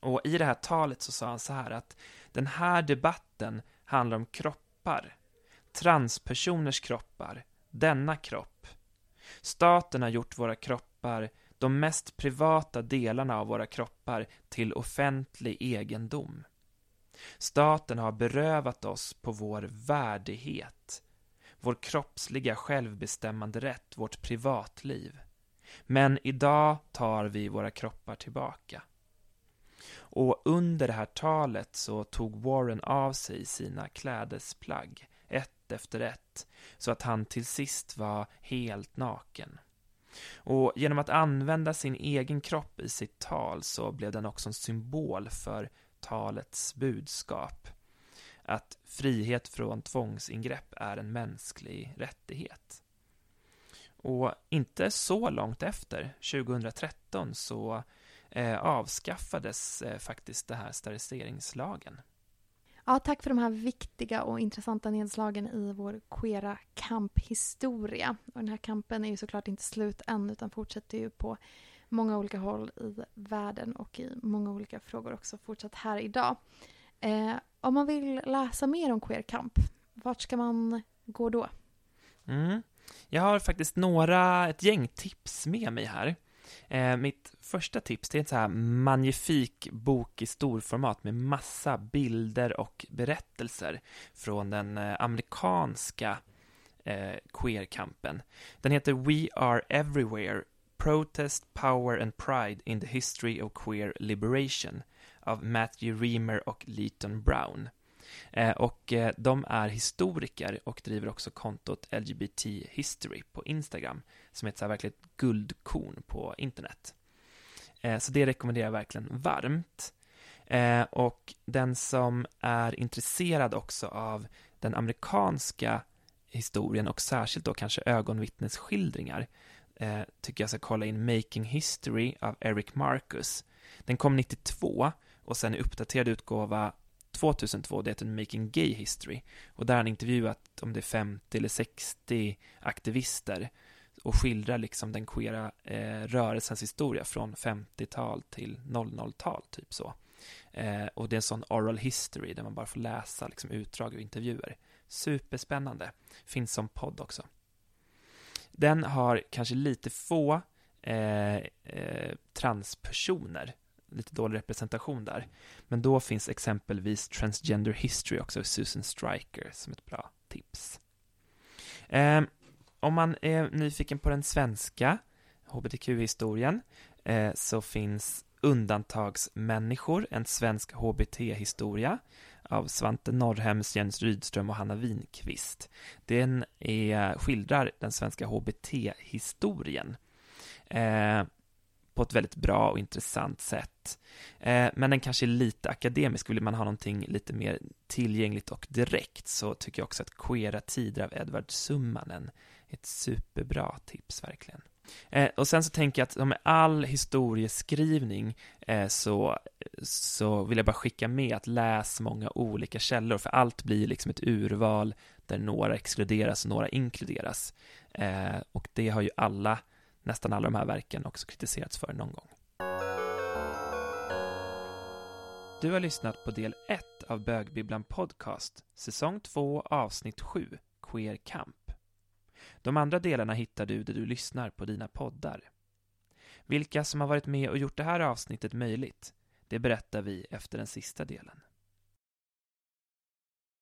Och i det här talet så sa han så här att den här debatten handlar om kroppar, transpersoners kroppar, denna kropp. Staten har gjort våra kroppar, de mest privata delarna av våra kroppar, till offentlig egendom. Staten har berövat oss på vår värdighet, vår kroppsliga självbestämmande rätt, vårt privatliv. Men idag tar vi våra kroppar tillbaka. Och under det här talet så tog Warren av sig sina klädesplagg, ett efter ett, så att han till sist var helt naken. Och genom att använda sin egen kropp i sitt tal så blev den också en symbol för talets budskap. Att frihet från tvångsingrepp är en mänsklig rättighet. Och inte så långt efter, 2013, så avskaffades eh, faktiskt den här steriliseringslagen. Ja, tack för de här viktiga och intressanta nedslagen i vår queera kamphistoria. Och den här kampen är ju såklart inte slut än utan fortsätter ju på många olika håll i världen och i många olika frågor också fortsatt här idag. Eh, om man vill läsa mer om queer kamp, vart ska man gå då? Mm. Jag har faktiskt några, ett gäng tips med mig här. Eh, mitt första tips det är en så här magnifik bok i storformat med massa bilder och berättelser från den eh, amerikanska eh, queerkampen. Den heter We Are Everywhere Protest, Power and Pride in the History of Queer Liberation av Matthew Reamer och Leighton Brown. Eh, och eh, de är historiker och driver också kontot LGBT History på Instagram, som är ett så här verkligt guldkorn på internet. Eh, så det rekommenderar jag verkligen varmt. Eh, och den som är intresserad också av den amerikanska historien och särskilt då kanske ögonvittnesskildringar eh, tycker jag ska kolla in Making History av Eric Marcus. Den kom 92 och sen i uppdaterad utgåva 2002, det heter Making Gay History. Och där har han intervjuat om det är 50 eller 60 aktivister och skildrar liksom den queera eh, rörelsens historia från 50-tal till 00-tal, typ så. Eh, och det är en sån oral history där man bara får läsa liksom, utdrag och intervjuer. Superspännande. Finns som podd också. Den har kanske lite få eh, eh, transpersoner lite dålig representation där. Men då finns exempelvis Transgender History också, Susan Striker som ett bra tips. Ehm, om man är nyfiken på den svenska hbtq-historien eh, så finns Undantagsmänniskor, en svensk HBT-historia av Svante Norrhems, Jens Rydström och Hanna Winqvist. Den är, skildrar den svenska HBT-historien. Eh, på ett väldigt bra och intressant sätt. Eh, men den kanske är lite akademisk, vill man ha någonting lite mer tillgängligt och direkt så tycker jag också att Queera tider av Edvard Summanen ett superbra tips verkligen. Eh, och sen så tänker jag att med all historieskrivning eh, så, så vill jag bara skicka med att läs många olika källor, för allt blir liksom ett urval där några exkluderas och några inkluderas. Eh, och det har ju alla nästan alla de här verken också kritiserats för någon gång. Du har lyssnat på del 1 av Bögbibblan Podcast, säsong 2, avsnitt 7, Queer Camp. De andra delarna hittar du där du lyssnar på dina poddar. Vilka som har varit med och gjort det här avsnittet möjligt, det berättar vi efter den sista delen.